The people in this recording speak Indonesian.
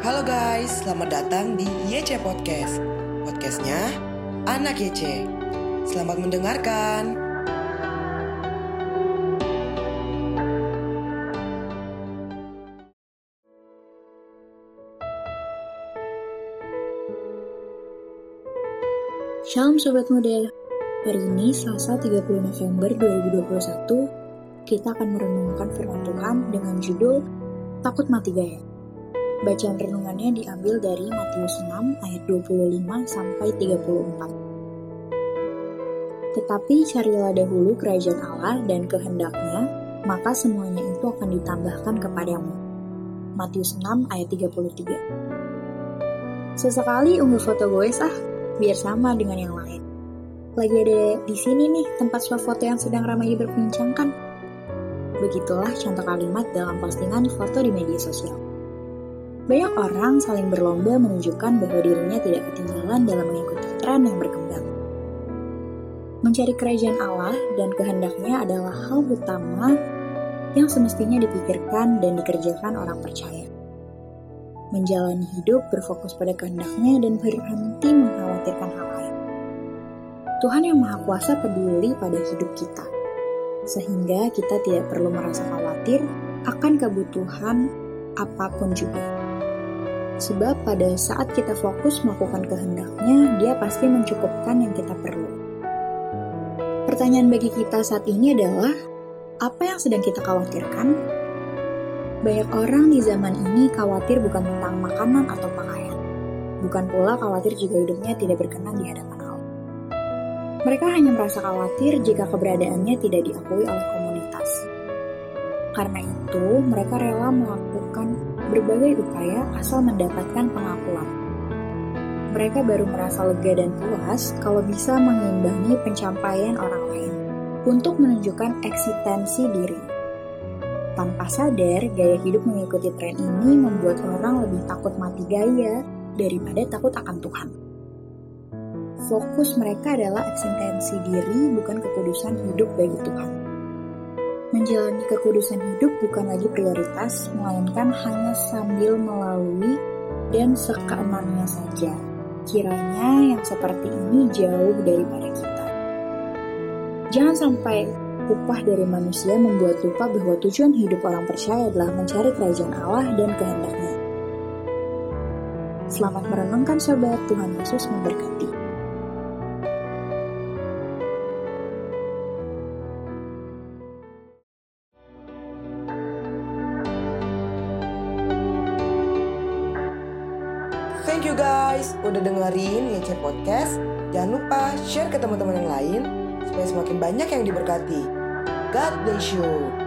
Halo guys, selamat datang di YC Podcast. Podcastnya Anak YC. Selamat mendengarkan. Shalom Sobat Muda. Hari ini Selasa 30 November 2021, kita akan merenungkan firman Tuhan dengan judul Takut Mati Gaya. Bacaan renungannya diambil dari Matius 6 ayat 25 sampai 34. Tetapi carilah dahulu kerajaan Allah dan kehendaknya, maka semuanya itu akan ditambahkan kepadamu. Matius 6 ayat 33. Sesekali unggah foto gue sah, biar sama dengan yang lain. Lagi ada di sini nih tempat swafoto yang sedang ramai diperbincangkan. Begitulah contoh kalimat dalam postingan foto di media sosial. Banyak orang saling berlomba menunjukkan bahwa dirinya tidak ketinggalan dalam mengikuti tren yang berkembang. Mencari kerajaan Allah dan kehendaknya adalah hal utama yang semestinya dipikirkan dan dikerjakan orang percaya menjalani hidup berfokus pada kehendaknya dan berhenti mengkhawatirkan hal lain. Tuhan yang Maha Kuasa peduli pada hidup kita, sehingga kita tidak perlu merasa khawatir akan kebutuhan apa pun juga. Sebab pada saat kita fokus melakukan kehendaknya, dia pasti mencukupkan yang kita perlu. Pertanyaan bagi kita saat ini adalah, apa yang sedang kita khawatirkan banyak orang di zaman ini khawatir bukan tentang makanan atau pakaian. Bukan pula khawatir jika hidupnya tidak berkenan di hadapan Allah. Mereka hanya merasa khawatir jika keberadaannya tidak diakui oleh komunitas. Karena itu, mereka rela melakukan berbagai upaya asal mendapatkan pengakuan. Mereka baru merasa lega dan puas kalau bisa mengimbangi pencapaian orang lain untuk menunjukkan eksistensi diri tanpa sadar, gaya hidup mengikuti tren ini membuat orang lebih takut mati gaya daripada takut akan Tuhan. Fokus mereka adalah eksistensi diri, bukan kekudusan hidup bagi Tuhan. Menjalani kekudusan hidup bukan lagi prioritas, melainkan hanya sambil melalui dan sekeenamnya saja. Kiranya yang seperti ini jauh daripada kita. Jangan sampai upah dari manusia membuat lupa bahwa tujuan hidup orang percaya adalah mencari kerajaan Allah dan kehendaknya. Selamat merenungkan sobat, Tuhan Yesus memberkati. Thank you guys udah dengerin YC Podcast. Jangan lupa share ke teman-teman yang lain supaya semakin banyak yang diberkati. God bless you.